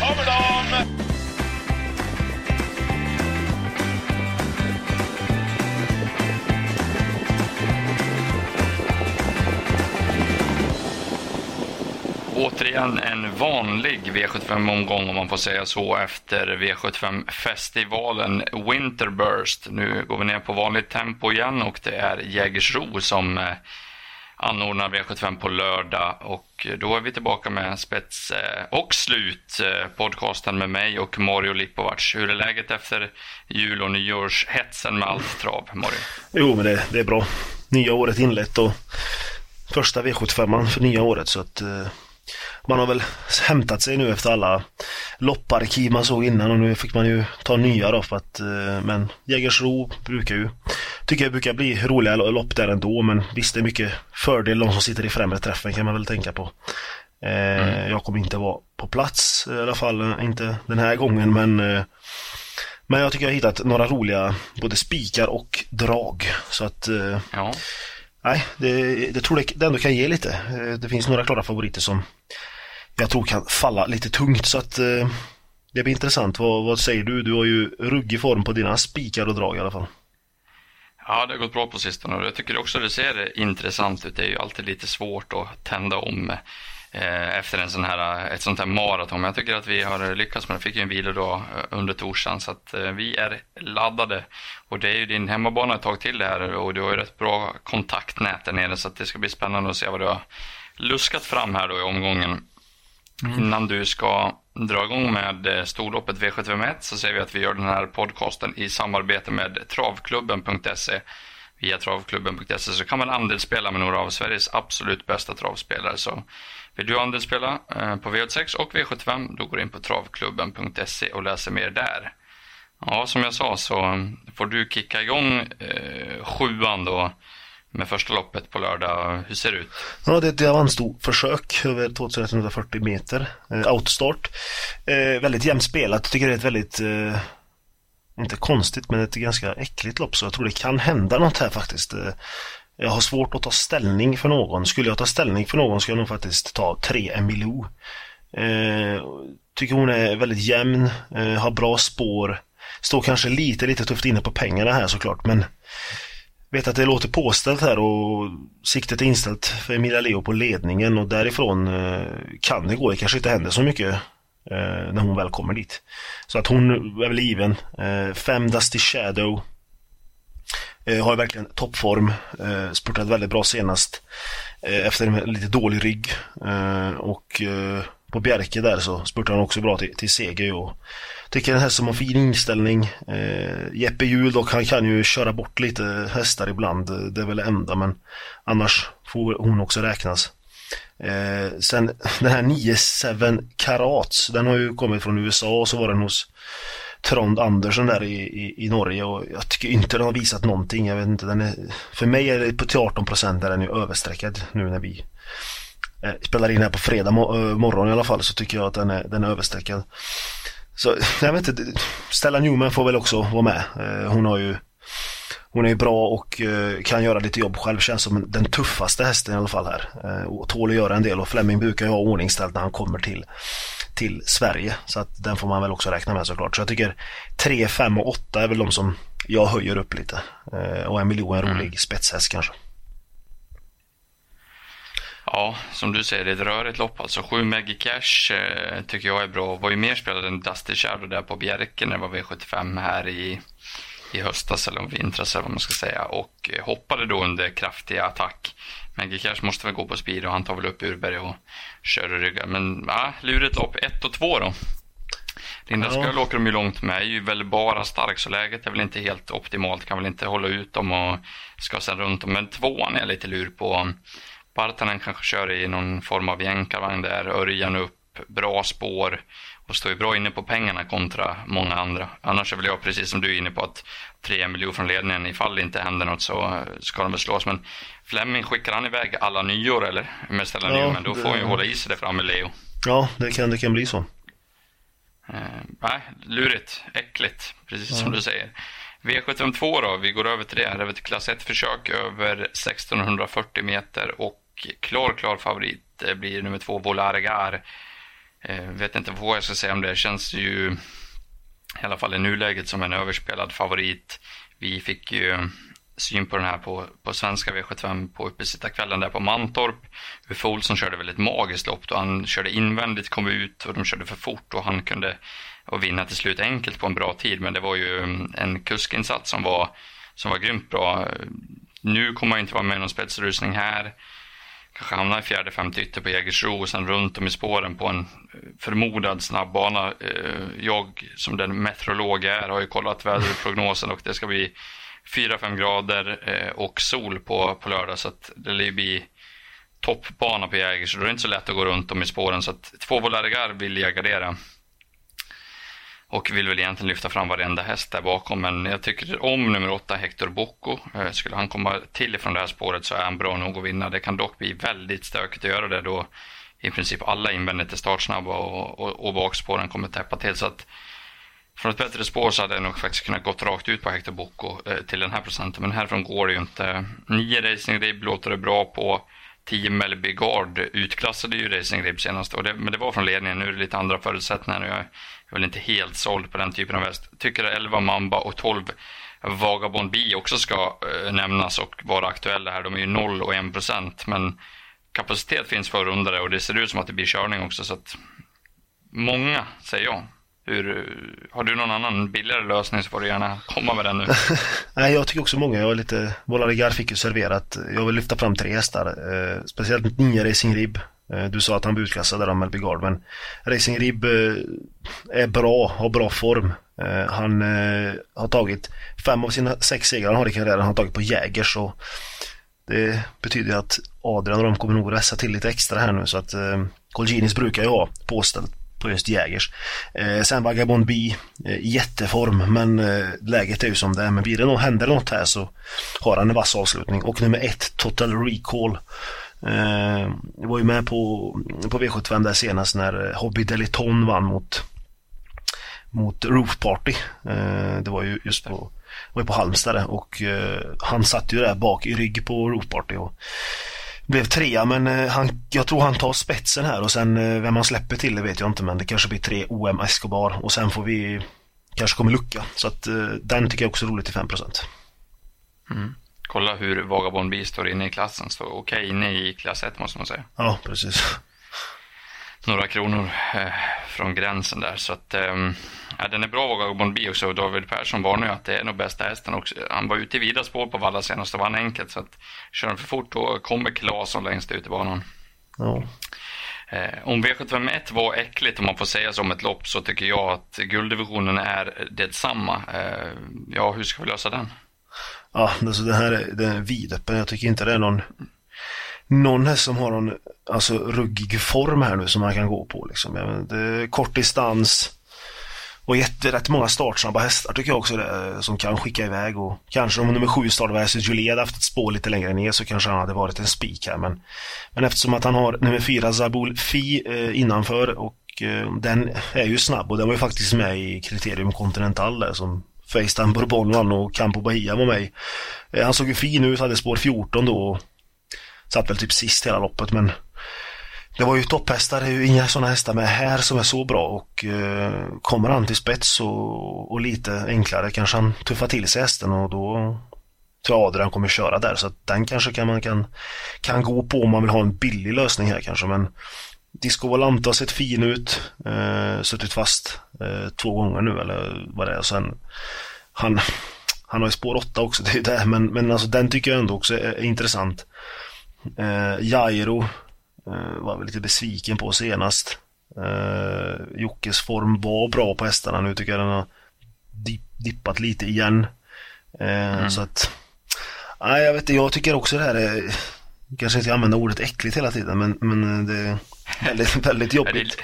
kommer de! Återigen en vanlig V75-omgång om man får säga så efter V75-festivalen Winterburst. Nu går vi ner på vanligt tempo igen och det är Jägersro som eh, anordnar V75 på lördag och eh, då är vi tillbaka med spets eh, och slut eh, podcasten med mig och Mario Lipovac. Hur är läget efter jul och nyårshetsen med allt trav, Mario? Jo, men det, det är bra. Nya året inlett och första V75 för nya året så att eh, man har väl hämtat sig nu efter alla lopparkiv man såg innan och nu fick man ju ta nya då för att eh, men Jägersro brukar ju tycker jag brukar bli roliga lopp där ändå men visst det är mycket fördel de som sitter i främre träffen kan man väl tänka på. Eh, mm. Jag kommer inte vara på plats i alla fall inte den här gången men eh, men jag tycker jag har hittat några roliga både spikar och drag så att ja. Nej, det, det tror jag det ändå kan ge lite. Det finns några klara favoriter som jag tror kan falla lite tungt så att eh, det blir intressant. Vad, vad, säger du? Du har ju ruggig form på dina spikar och drag i alla fall. Ja, det har gått bra på sistone och jag tycker också det ser intressant ut. Det är ju alltid lite svårt att tända om eh, efter en sån här, ett sånt här maraton. Men jag tycker att vi har lyckats med det. Fick ju en vilodag eh, under torsdagen så att eh, vi är laddade. Och det är ju din hemmabana ett tag till det här och du har ju rätt bra kontaktnät där nere så att det ska bli spännande att se vad du har luskat fram här då i omgången. Mm. Innan du ska dra igång med eh, storloppet V751 så säger vi att vi gör den här podcasten i samarbete med travklubben.se. Via travklubben.se så kan man andelsspela med några av Sveriges absolut bästa travspelare. Så vill du andelsspela eh, på V86 och V75 då går du in på travklubben.se och läser mer där. Ja, som jag sa så får du kicka igång eh, sjuan då med första loppet på lördag. Hur ser det ut? Ja, det är ett Avansto-försök över 2140 meter. Eh, autostart. Eh, väldigt jämnt spelat. Jag tycker det är ett väldigt, eh, inte konstigt, men ett ganska äckligt lopp. Så jag tror det kan hända något här faktiskt. Eh, jag har svårt att ta ställning för någon. Skulle jag ta ställning för någon ska jag nog faktiskt ta 3 Emilio. Eh, tycker hon är väldigt jämn, eh, har bra spår. Står kanske lite, lite tufft inne på pengarna här såklart, men vet att det låter påställt här och siktet är inställt för Emilia Leo på ledningen och därifrån eh, kan det gå. Det kanske inte händer så mycket eh, när hon väl kommer dit. Så att hon är väl given. Eh, fem Dusty Shadow har verkligen toppform. spurtat väldigt bra senast efter en lite dålig rygg. och på Bjerke där så spurtade han också bra till, till seger. Och tycker den här som har fin inställning. Eh, Jeppe Hjul dock, han kan ju köra bort lite hästar ibland. Det är väl det enda, men annars får hon också räknas. Eh, sen den här 9-7 Karats, den har ju kommit från USA och så var den hos Trond Andersen där i, i, i, Norge och jag tycker inte den har visat någonting. Jag vet inte, den är, för mig är det på till 18 procent där den är överstreckad nu när vi eh, spelar in här på fredag mo- eh, morgon i alla fall så tycker jag att den är, den är överstreckad. Så jag vet inte, Stella Newman får väl också vara med. Eh, hon har ju hon är bra och eh, kan göra lite jobb själv. Känns som den tuffaste hästen i alla fall här. Eh, och tål att göra en del och Fleming brukar ju ha ordningställt när han kommer till, till Sverige. Så att den får man väl också räkna med såklart. Så jag tycker 3, 5 och 8 är väl de som jag höjer upp lite. Och en miljon är en rolig mm. spetshäst kanske. Ja, som du säger, det är ett rörigt lopp alltså. 7 Meggy Cash eh, tycker jag är bra. Var ju mer spelad än Dusty Shadow där på Bjerke när det var V75 här i, i höstas eller vintras eller vad man ska säga. Och eh, hoppade då under kraftig attack. Meggy Cash måste väl gå på speed och han tar väl upp Urberg och kör och ryggar. Men ja, lurigt lopp. 1 och 2 då. Linda ja. Åker de ju långt med, är ju väl bara stark så läget är väl inte helt optimalt, kan väl inte hålla ut dem och ska sen runt dem. Men tvåan är lite lur på Partanen kanske kör i någon form av jänkarvagn där, Örjan upp, bra spår och står ju bra inne på pengarna kontra många andra. Annars är väl jag precis som du är inne på att 3 miljoner från ledningen, ifall det inte händer något så ska de väl slås. Men Flemming, skickar han iväg alla nyår eller? Med Stella ja, men då får han ju hålla i sig där framme, Leo. Ja, det kan, det kan bli så. Eh, nej, lurigt, äckligt, precis ja. som du säger. V752 då, vi går över till det. Det är ett klass 1-försök över 1640 meter och klar, klar favorit eh, blir nummer två Volargar. Eh, vet inte vad jag ska säga om det. Känns ju i alla fall i nuläget som en överspelad favorit. Vi fick ju eh, syn på den här på, på svenska V75 på uppesittarkvällen där på Mantorp. Uffe Olsson körde väldigt magiskt lopp då han körde invändigt, kom ut och de körde för fort och han kunde och vinna till slut enkelt på en bra tid. Men det var ju mm, en kuskinsats som var, som var grymt bra. Nu kommer han inte vara med i någon spetsrusning här. Kanske hamna i fjärde, femte ytter på Jägersro och sen runt om i spåren på en eh, förmodad snabbbana. Eh, jag som den meteorolog jag är har ju kollat väderprognosen och det ska bli 4-5 grader eh, och sol på, på lördag så att det lär bli toppbana på Jägersro. Det då är det inte så lätt att gå runt om i spåren så att två Volargar vill jag gardera. Och vill väl egentligen lyfta fram varenda häst där bakom men jag tycker om nummer 8 Hector Bocco. Eh, skulle han komma till ifrån det här spåret så är han bra nog att vinna. Det kan dock bli väldigt stökigt att göra det då i princip alla invändigt är startsnabba och, och, och bakspåren kommer täppa till. Så att från ett bättre spår så hade jag nog faktiskt kunnat gått rakt ut på Hector Bocco eh, till den här procenten. Men härifrån går det ju inte. Nio Racing Rib låter det bra på. 10 Melby Guard utklassade ju Racing Rib senast. Och det, men det var från ledningen. Nu är det lite andra förutsättningar. Jag är väl inte helt såld på den typen av häst. Tycker 11 Mamba och 12 Vagabond B också ska eh, nämnas och vara aktuella här. De är ju 0 och 1 procent. Men kapacitet finns för rundare och det ser ut som att det blir körning också. Så att många, säger jag. Hur, har du någon annan billigare lösning så får du gärna komma med den nu. Nej, jag tycker också många. Jag är lite, Volarigar fick ju serverat. Jag vill lyfta fram tre hästar. Eh, speciellt Nia Racing Rib. Eh, du sa att han blev utklassad där av Melby Gard, men Racing Rib eh, är bra, har bra form. Eh, han eh, har tagit fem av sina sex segrar han har i karriären, han har tagit på Jägers och det betyder att Adrian och de kommer nog ressa till lite extra här nu så att eh, Colginis brukar ju ha påställt på just Jägers. Eh, sen Vagabond B, eh, jätteform men eh, läget är ju som det är. Men blir det något, händer något här så har han en vass avslutning. Och nummer ett, Total Recall. Eh, jag var ju med på, på V75 där senast när eh, Hobby Deliton vann mot mot Roof Party. Eh, det var ju just på, var ju på Halmstad och eh, han satt ju där bak i rygg på Roof Party. Och, blev trea men eh, han, jag tror han tar spetsen här och sen eh, vem han släpper till det vet jag inte men det kanske blir tre OM Escobar och sen får vi kanske kommer lucka. Så att eh, den tycker jag också är rolig till 5%. Mm. Kolla hur Vagabond B står inne i klassen. Står okej okay, inne i klass 1 måste man säga. Ja, precis. Några kronor eh, från gränsen där. Så att, eh, ja, den är bra Vagabond B också. David Persson varnar ju att det är nog bästa hästen också. Han var ute i vida spår på Valla senast och vann enkelt. Så att kör han för fort då kommer Claesson längst ut i banan. Ja. Eh, om V751 var äckligt om man får säga så om ett lopp så tycker jag att gulddivisionen är detsamma. Eh, ja, hur ska vi lösa den? Ja, alltså den här är, den är vidöppen. Jag tycker inte det är någon någon häst som har någon alltså, ruggig form här nu som man kan gå på. Liksom. det är kort distans och jätte, många startsnabba hästar tycker jag också det, som kan skicka iväg. Och kanske om nummer sju startade hästen Julie hade haft ett spår lite längre ner så kanske han hade varit en spik här. Men, men eftersom att han har nummer fyra Zabul Fi eh, innanför och eh, den är ju snabb och den var ju faktiskt med i Kriterium Continental där som Facetime Bourbon vann och Campo Bahia var med i. Eh, han såg ju fin ut, hade spår 14 då Satt väl typ sist hela loppet men det var ju topphästar, det är ju inga sådana hästar med här som är så bra och eh, kommer han till spets och, och, lite enklare kanske han tuffar till sig hästen och då tror jag Adrian kommer köra där så att den kanske kan man kan, kan gå på om man vill ha en billig lösning här kanske men Disco Volante har sett fin ut, eh, suttit fast eh, två gånger nu eller vad det är och sen han, han har ju spår 8 också, det är det men, men alltså den tycker jag ändå också är, är intressant. Eh, Jairo eh, var väl lite besviken på senast. Eh, Jockes form var bra på hästarna. Nu tycker jag den har dippat lite igen. Eh, mm. Så att, nej jag vet inte, jag tycker också det här är, kanske inte jag använder ordet äckligt hela tiden men, men det är väldigt, väldigt jobbigt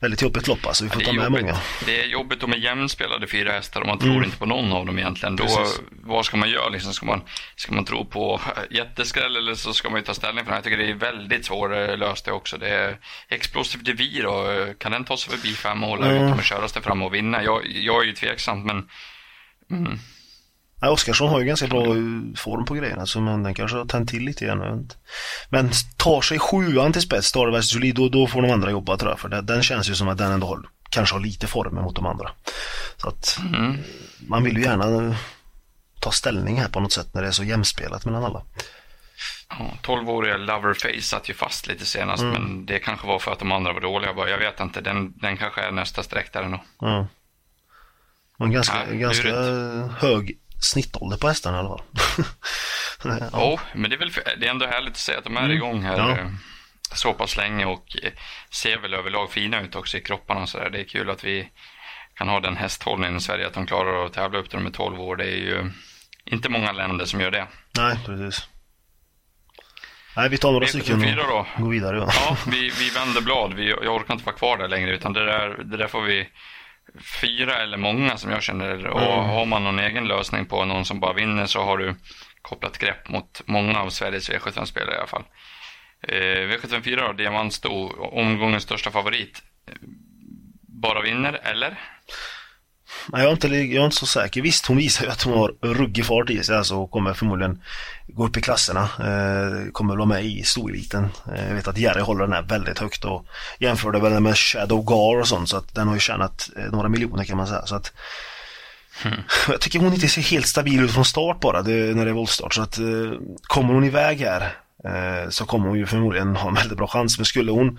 väldigt jobbigt lopp alltså. Vi får ta med jobbigt. många. Det är jobbigt om är jämnspelade fyra hästar och man tror mm. inte på någon av dem egentligen. Då, vad ska man göra liksom? Ska man, ska man tro på jätteskräll eller så ska man ju ta ställning för det. Jag tycker det är väldigt svårlöst det också. Det är Explosive Devir och kan den ta sig förbi fem hål eller mm. kommer köras där fram och vinna? Jag, jag är ju tveksam men mm. Nej, Oskarsson har ju ganska bra form på grejerna så men den kanske har tänt till lite grann. Men tar sig sjuan till spets, vs Jolie, då, då får de andra jobba tror jag. För det, den känns ju som att den ändå har, kanske har lite form mot de andra. Så att mm. man vill ju gärna ta ställning här på något sätt när det är så jämspelat mellan alla. Ja, 12-åriga Loverface satt ju fast lite senast mm. men det kanske var för att de andra var dåliga bara. Jag vet inte, den, den kanske är nästa streck där nog. Ja. En ganska, ja, ganska hög snittålder på hästarna i alla fall. ja. Oh, men det är väl det är ändå härligt att se att de är mm. igång här ja. Eh, så pass länge och eh, ser väl överlag fina ut också i kropparna och sådär. Det är kul att vi kan ha den hästhållningen i Sverige att de klarar att tävla upp till de är 12 år. Det är ju inte många länder som gör det. Nej, precis. Nej, vi tar några stycken och går vidare. Ja, ja vi, vi vänder blad. Vi, jag orkar inte vara kvar där längre utan det där, det där får vi fyra eller många som jag känner. Och mm. har man någon egen lösning på någon som bara vinner så har du kopplat grepp mot många av Sveriges V75-spelare i alla fall. Eh, V74 då, Diamantsto, omgångens största favorit. Bara vinner, eller? Nej, jag är, inte, jag är inte så säker. Visst, hon visar ju att hon har ruggig fart i sig alltså, och kommer förmodligen gå upp i klasserna. Eh, kommer vara med i storeliten. Eh, jag vet att Jerry håller den här väldigt högt och jämförde väl med Shadow Gar och sånt så att den har ju tjänat eh, några miljoner kan man säga. Så att, hmm. Jag tycker hon inte ser helt stabil ut från start bara det, när det är voltstart så att eh, kommer hon iväg här eh, så kommer hon ju förmodligen ha en väldigt bra chans. Men skulle hon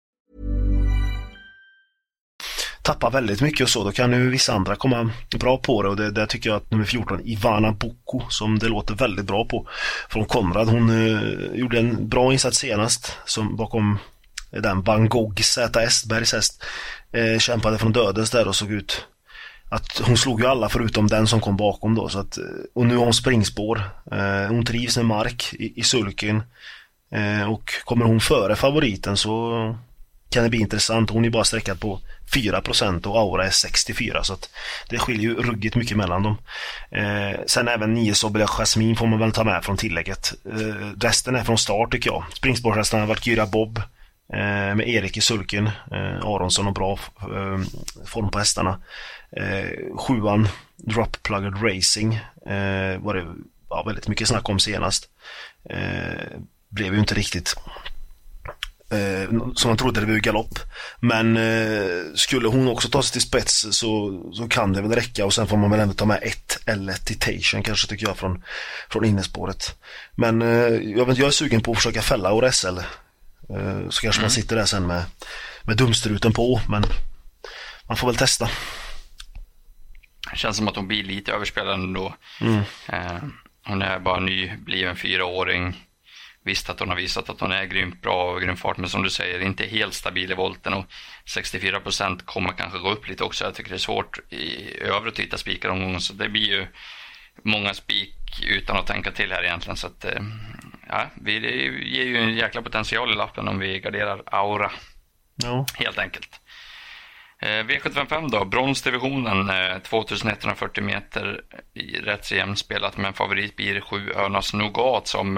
tappar väldigt mycket och så, då kan ju vissa andra komma bra på det och det, där tycker jag att nummer 14, Ivana Boko, som det låter väldigt bra på, från Konrad, hon eh, gjorde en bra insats senast som bakom den Van Gogh Z. Estbergs häst eh, kämpade från dödens där och såg ut att hon slog ju alla förutom den som kom bakom då så att, eh, och nu har hon springspår. Eh, hon trivs med mark i, i sulken eh, och kommer hon före favoriten så kan det bli intressant. Hon är bara sträckad på 4% och Aura är 64 så att det skiljer ju ruggigt mycket mellan dem. Eh, sen även 9 Sobel Jasmin får man väl ta med från tillägget. Eh, resten är från start tycker jag. Springspårshästarna Valkyria Bob eh, med Erik i sulken. Eh, Aronsson och bra eh, form på hästarna. Eh, sjuan Drop Plugged Racing eh, var det ja, väldigt mycket snack om senast. Eh, blev ju inte riktigt som man trodde det var galopp. Men eh, skulle hon också ta sig till spets så, så kan det väl räcka och sen får man väl ändå ta med ett eller Titation kanske tycker jag från, från innespåret. Men eh, jag, vet, jag är sugen på att försöka fälla och SL. Eh, så kanske mm. man sitter där sen med, med dumstruten på men man får väl testa. Det känns som att hon blir lite överspelad ändå. Mm. Eh, hon är bara nybliven fyraåring Visst att hon har visat att hon är grymt bra och grym fart, men som du säger, inte helt stabil i volten och 64 procent kommer kanske gå upp lite också. Jag tycker det är svårt i övrigt att hitta spikar omgången, så det blir ju många spik utan att tänka till här egentligen. Så att, eh, ja, vi ger ju en jäkla potential i lappen om vi garderar Aura. Ja. Helt enkelt. Eh, V755 då, bronsdivisionen 2140 eh, meter, rätt så jämspelat, men favorit blir 7 Örnas Nougat som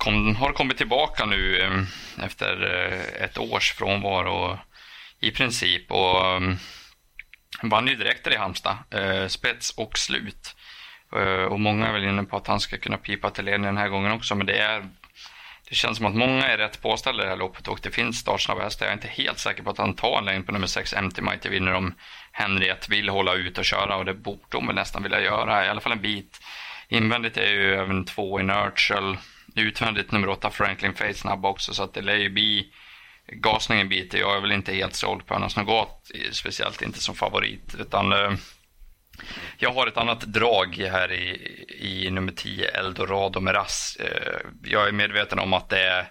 kom, har kommit tillbaka nu eh, efter eh, ett års frånvaro i princip och mm, vann ju direkt där i Halmstad, eh, spets och slut. Och många är väl inne på att han ska kunna pipa till ledning den här gången också, men det är det känns som att många är rätt påställda i det här loppet och det finns startsnabba hästar. Jag är inte helt säker på att han tar en längd på nummer 6, MT Mighty vinner om Henriette vill hålla ut och köra och det borde hon väl nästan vilja göra, i alla fall en bit. Invändigt är ju även två Inertial utvändigt nummer åtta Franklin Faith snabb också så att det lär ju bli gasningen biter. Jag är väl inte helt såld på Hennes Nougat, speciellt inte som favorit utan eh, jag har ett annat drag här i, i nummer 10 Eldorado Meras. Eh, jag är medveten om att det är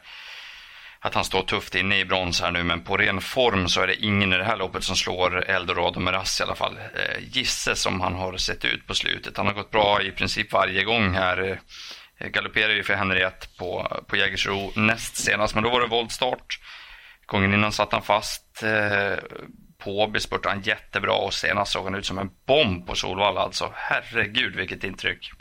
att han står tufft inne i brons här nu, men på ren form så är det ingen i det här loppet som slår Eldorado Meras i alla fall. Eh, gisse som han har sett ut på slutet. Han har gått bra i princip varje gång här. Eh, Eh, Galopperade ju för Henriette på, på Jägersro näst senast, men då var det voltstart. Gången innan satt han fast. Eh, på Åby spurtade han jättebra och senast såg han ut som en bomb på Solvalla. Alltså herregud vilket intryck.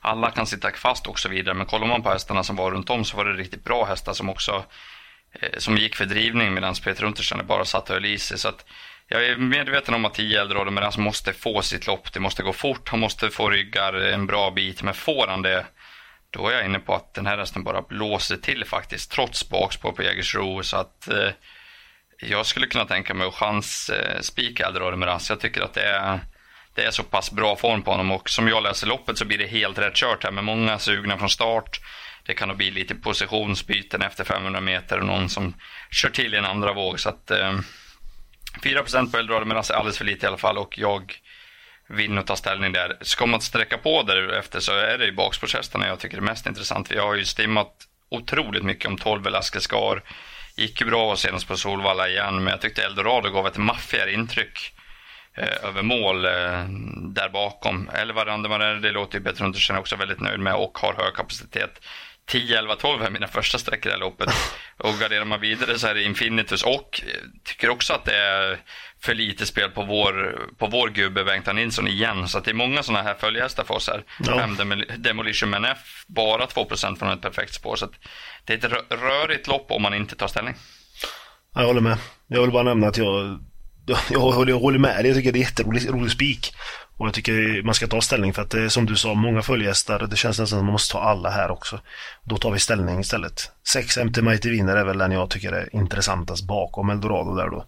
Alla kan sitta fast och så vidare, men kollar man på hästarna som var runt om så var det riktigt bra hästar som också eh, som gick för drivning medan Peter Untersteiner bara satt och höll i sig. Så att jag är medveten om att 10 Eldorado men han måste få sitt lopp. Det måste gå fort, han måste få ryggar en bra bit. Men får han det, då är jag inne på att den här hästen bara blåser till faktiskt, trots bakspår på Jägersro. Så att eh, jag skulle kunna tänka mig att chansspika eh, Eldorado Meras. Jag tycker att det är, det är så pass bra form på honom och som jag läser loppet så blir det helt rätt kört här med många sugna från start. Det kan nog bli lite positionsbyten efter 500 meter och någon som kör till i en andra våg. Så att, eh, 4% på Eldorado men är alldeles för lite i alla fall och jag vill nog ta ställning där. Ska man sträcka på därefter så är det ju bakspårshästarna jag tycker är mest intressant. Vi har ju stimmat otroligt mycket om 12 Velasquez Gar gick ju bra senast på Solvalla igen, men jag tyckte Eldorado gav ett maffigare intryck eh, över mål eh, där bakom. 11 Randemarer, det låter ju bättre Untersen också väldigt nöjd med och har hög kapacitet. 10, 11, 12 är mina första sträckor i det här loppet. Och garderar man vidare så är det Infinitus och eh, tycker också att det är för lite spel på vår, på vår gubbe Bengtan Nilsson igen. Så att det är många sådana här följehästar för oss här. Ja. Fem Demolition Man F, bara 2% från ett perfekt spår. Så det är ett rörigt lopp om man inte tar ställning. Jag håller med. Jag vill bara nämna att jag, jag, jag, håller, jag håller med dig. Jag tycker det är jätterolig rolig spik. Och jag tycker man ska ta ställning för att det är som du sa, många följehästar. Det känns nästan som att man måste ta alla här också. Då tar vi ställning istället. 6 MT Mighty Winner är väl den jag tycker är intressantast bakom Eldorado där då.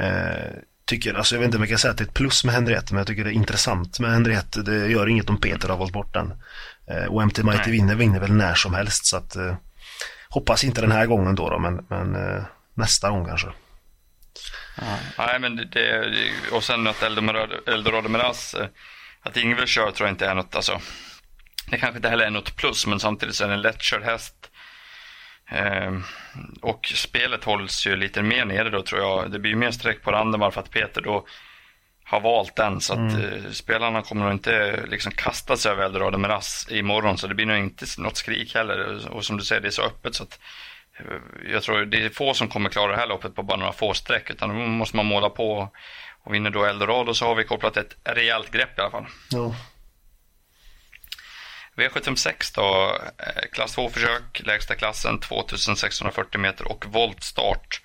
Eh, tycker, alltså jag vet inte om jag kan säga att det är ett plus med Henriette, men jag tycker det är intressant med Henriette. Det gör inget om Peter har valt bort den. Eh, och MT Mighty vinner, vinner väl när som helst, så att eh, hoppas inte den här gången då, då men, men eh, nästa gång kanske. Ja, nej, men det, och sen att Eldorado Meras, eh, att Ingvar kör tror jag inte är något, alltså, det kanske inte heller är något plus, men samtidigt så är det en lättkörd häst Eh, och spelet hålls ju lite mer nere då tror jag. Det blir mer streck på Randemar för att Peter då har valt den. Så att mm. eh, spelarna kommer nog inte liksom kasta sig över Eldorado Meras imorgon. Så det blir nog inte något skrik heller. Och som du säger, det är så öppet så att jag tror det är få som kommer klara det här loppet på bara några få streck. Utan då måste man måla på. Och vinner då Eldorado så har vi kopplat ett rejält grepp i alla fall. Ja. V756 då, eh, klass 2-försök, lägsta klassen 2640 meter och voltstart.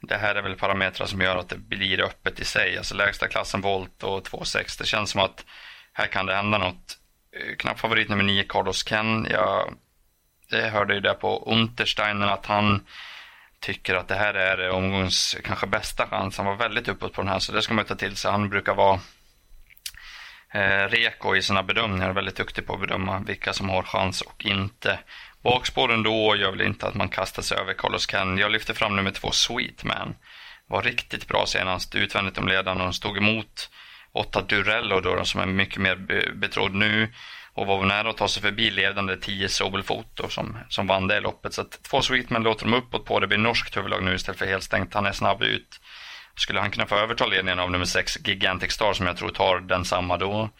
Det här är väl parametrar som gör att det blir öppet i sig. Alltså lägsta klassen volt och 2,6. Det känns som att här kan det hända något. Eh, knapp favorit nummer 9, Carlos Ken. Jag det hörde ju där på Untersteiner att han tycker att det här är omgångens kanske bästa chans. Han var väldigt uppåt på den här så det ska man ta till sig. Han brukar vara eh, Reko i sina bedömningar. Väldigt duktig på att bedöma vilka som har chans och inte. Bakspåren då gör väl inte att man kastar sig över Carlos Ken. Jag lyfter fram nummer två, Sweetman. Var riktigt bra senast, utvändigt om ledaren och stod emot åtta Durello då, som är mycket mer betrodd nu och var nära att ta sig förbi ledande 10 Sobelfoto som, som vann det loppet. Så att två Sweetman låter de uppåt på. Det blir norskt huvudlag nu istället för helstängt. Han är snabb ut. Skulle han kunna få överta ledningen av nummer 6 Gigantic Star som jag tror tar densamma då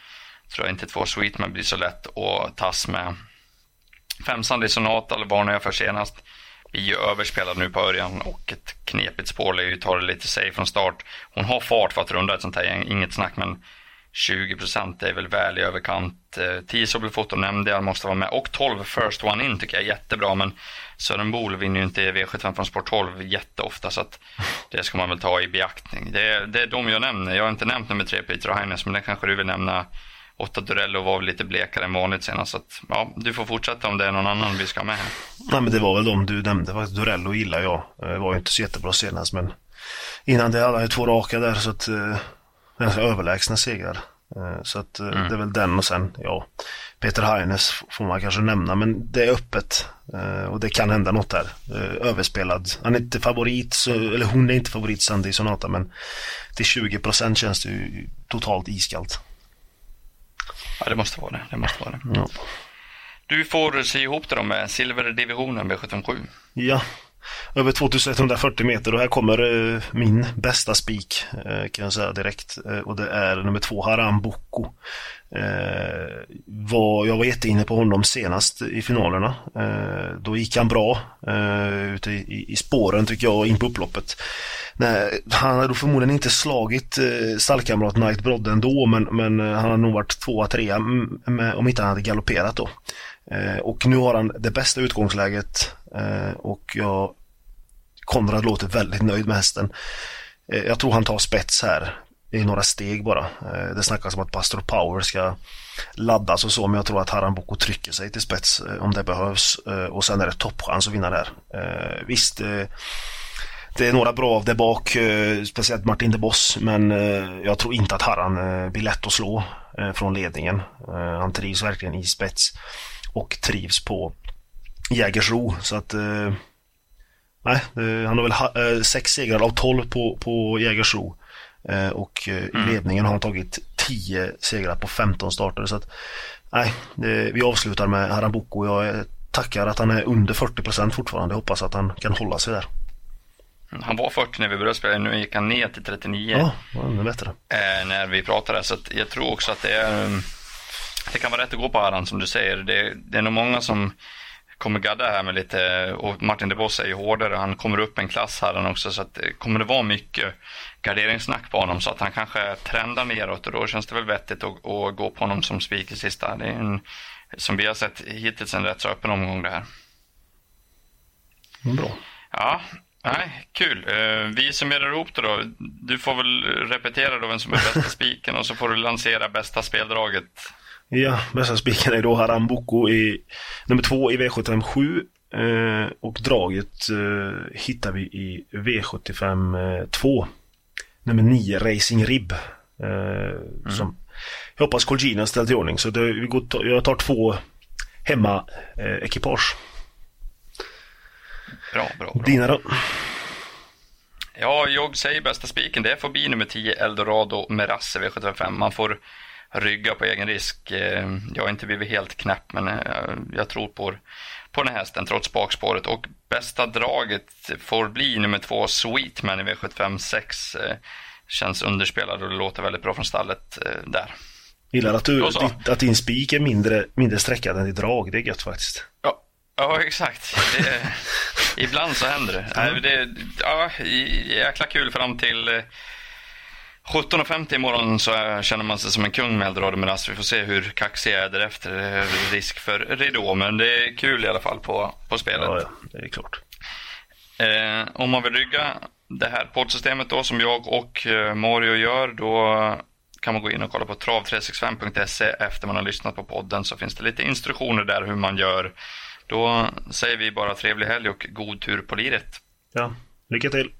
tror jag inte två Sweetman blir så lätt att tas med. Fem Sunday Sonata varnade jag för senast. Blir ju överspelad nu på Örjan och ett knepigt spår lär ju ta det lite safe från start. Hon har fart för att runda ett sånt här gäng, inget snack men 20 procent är väl väl i överkant. Eh, 10 Sobelfoto nämnde jag, måste vara med. Och 12 First One In tycker jag är jättebra. Men Sören Bol vinner ju inte V75 från Sport 12 jätteofta. Så att det ska man väl ta i beaktning. Det är, det är de jag nämner. Jag har inte nämnt nummer 3 Peter och Heines. Men det kanske du vill nämna. 8 Durello var väl lite blekare än vanligt senast. Så att, ja, du får fortsätta om det är någon annan vi ska ha med här. Nej men det var väl de du nämnde. Durello gillar jag. Det eh, var ju inte så jättebra senast. Men innan det hade han ju två raka där. Så att eh, ganska överlägsna segrar. Eh, så att eh, mm. det är väl den och sen, ja, Peter Heines får man kanske nämna, men det är öppet. Eh, och det kan hända något där. Överspelad. Han är inte favorit, eller hon är inte favorit Sandy Sonata, men till 20% känns det ju totalt iskallt. Ja, det måste vara det. Det måste vara det. Ja. Du får se ihop det då med silverdivisionen V757. Ja, över 2140 meter och här kommer eh, min bästa spik eh, kan jag säga direkt. Eh, och det är nummer två Haram Boko. Eh, var, jag var jätteinne på honom senast i finalerna. Eh, då gick han bra eh, ute i, i, spåren tycker jag, in på upploppet. Nej, han hade förmodligen inte slagit eh, stallkamrat Knight Brodde ändå men, men eh, han har nog varit tvåa, trea om inte han hade galopperat då. Eh, och nu har han det bästa utgångsläget eh, och jag Konrad låter väldigt nöjd med hästen. Eh, jag tror han tar spets här i några steg bara. Eh, det snackas om att Pastor Power ska laddas och så, men jag tror att Haran Boko trycker sig till spets eh, om det behövs. Eh, och sen är det toppchans att vinna där. Visst, det är några bra av det bak, speciellt Martin de Boss, men jag tror inte att Harran blir lätt att slå från ledningen. Han trivs verkligen i spets och trivs på Jägersro. Så att eh, Nej, han har väl ha, eh, sex segrar av tolv på, på Jägersro. Eh, och eh, mm. i ledningen har han tagit tio segrar på 15 starter. Så att, nej, det, vi avslutar med Harambuco. Jag tackar att han är under 40% fortfarande. Jag hoppas att han kan hålla sig där. Han var 40 när vi började spela, nu gick han ner till 39. Ja, ännu bättre. Eh, när vi pratade, så jag tror också att det är det kan vara rätt att gå på Aran som du säger. Det, det är nog många som kommer gadda här med lite, och Martin de Boss är ju hårdare, han kommer upp en klass här också, så att kommer det vara mycket garderingssnack på honom så att han kanske trendar neråt och då känns det väl vettigt att, att gå på honom som spik i sista. Det är en, som vi har sett hittills en rätt så öppen omgång det här. Bra. Ja, nej, kul. Eh, vi summerar ihop det då. Du får väl repetera då vem som är bästa spiken och så får du lansera bästa speldraget. Ja, bästa spiken är då Haram Boko i nummer två i V75 eh, och draget eh, hittar vi i V75 2. Nummer 9 Racing Rib. Eh, mm. som jag hoppas Colgina ställt i ordning så det, vi går, jag tar två hemma eh, ekipage. Bra, bra, bra. Dina då? Ja, jag säger bästa spiken. Det får bli nummer 10 Eldorado Merasse V75. Man får rygga på egen risk. Eh, jag har inte blivit helt knäpp men eh, jag tror på, på den här hästen trots bakspåret. Och bästa draget får bli nummer två Sweetman i V75 6. Eh, känns underspelad och det låter väldigt bra från stallet där. Gillar att, du, att din spik är mindre, mindre sträckad än ditt drag. Det är gött faktiskt. Ja, ja exakt. Det, ibland så händer det. Mm. det ja, jäkla kul fram till 17.50 imorgon så känner man sig som en kung med Eldorado Miras. Vi får se hur kaxig jag är därefter. Risk för ridå, men det är kul i alla fall på, på spelet. Ja, ja, det är klart. Eh, om man vill rygga det här poddsystemet då som jag och eh, Mario gör, då kan man gå in och kolla på trav365.se efter man har lyssnat på podden så finns det lite instruktioner där hur man gör. Då säger vi bara trevlig helg och god tur på liret. Ja, lycka till!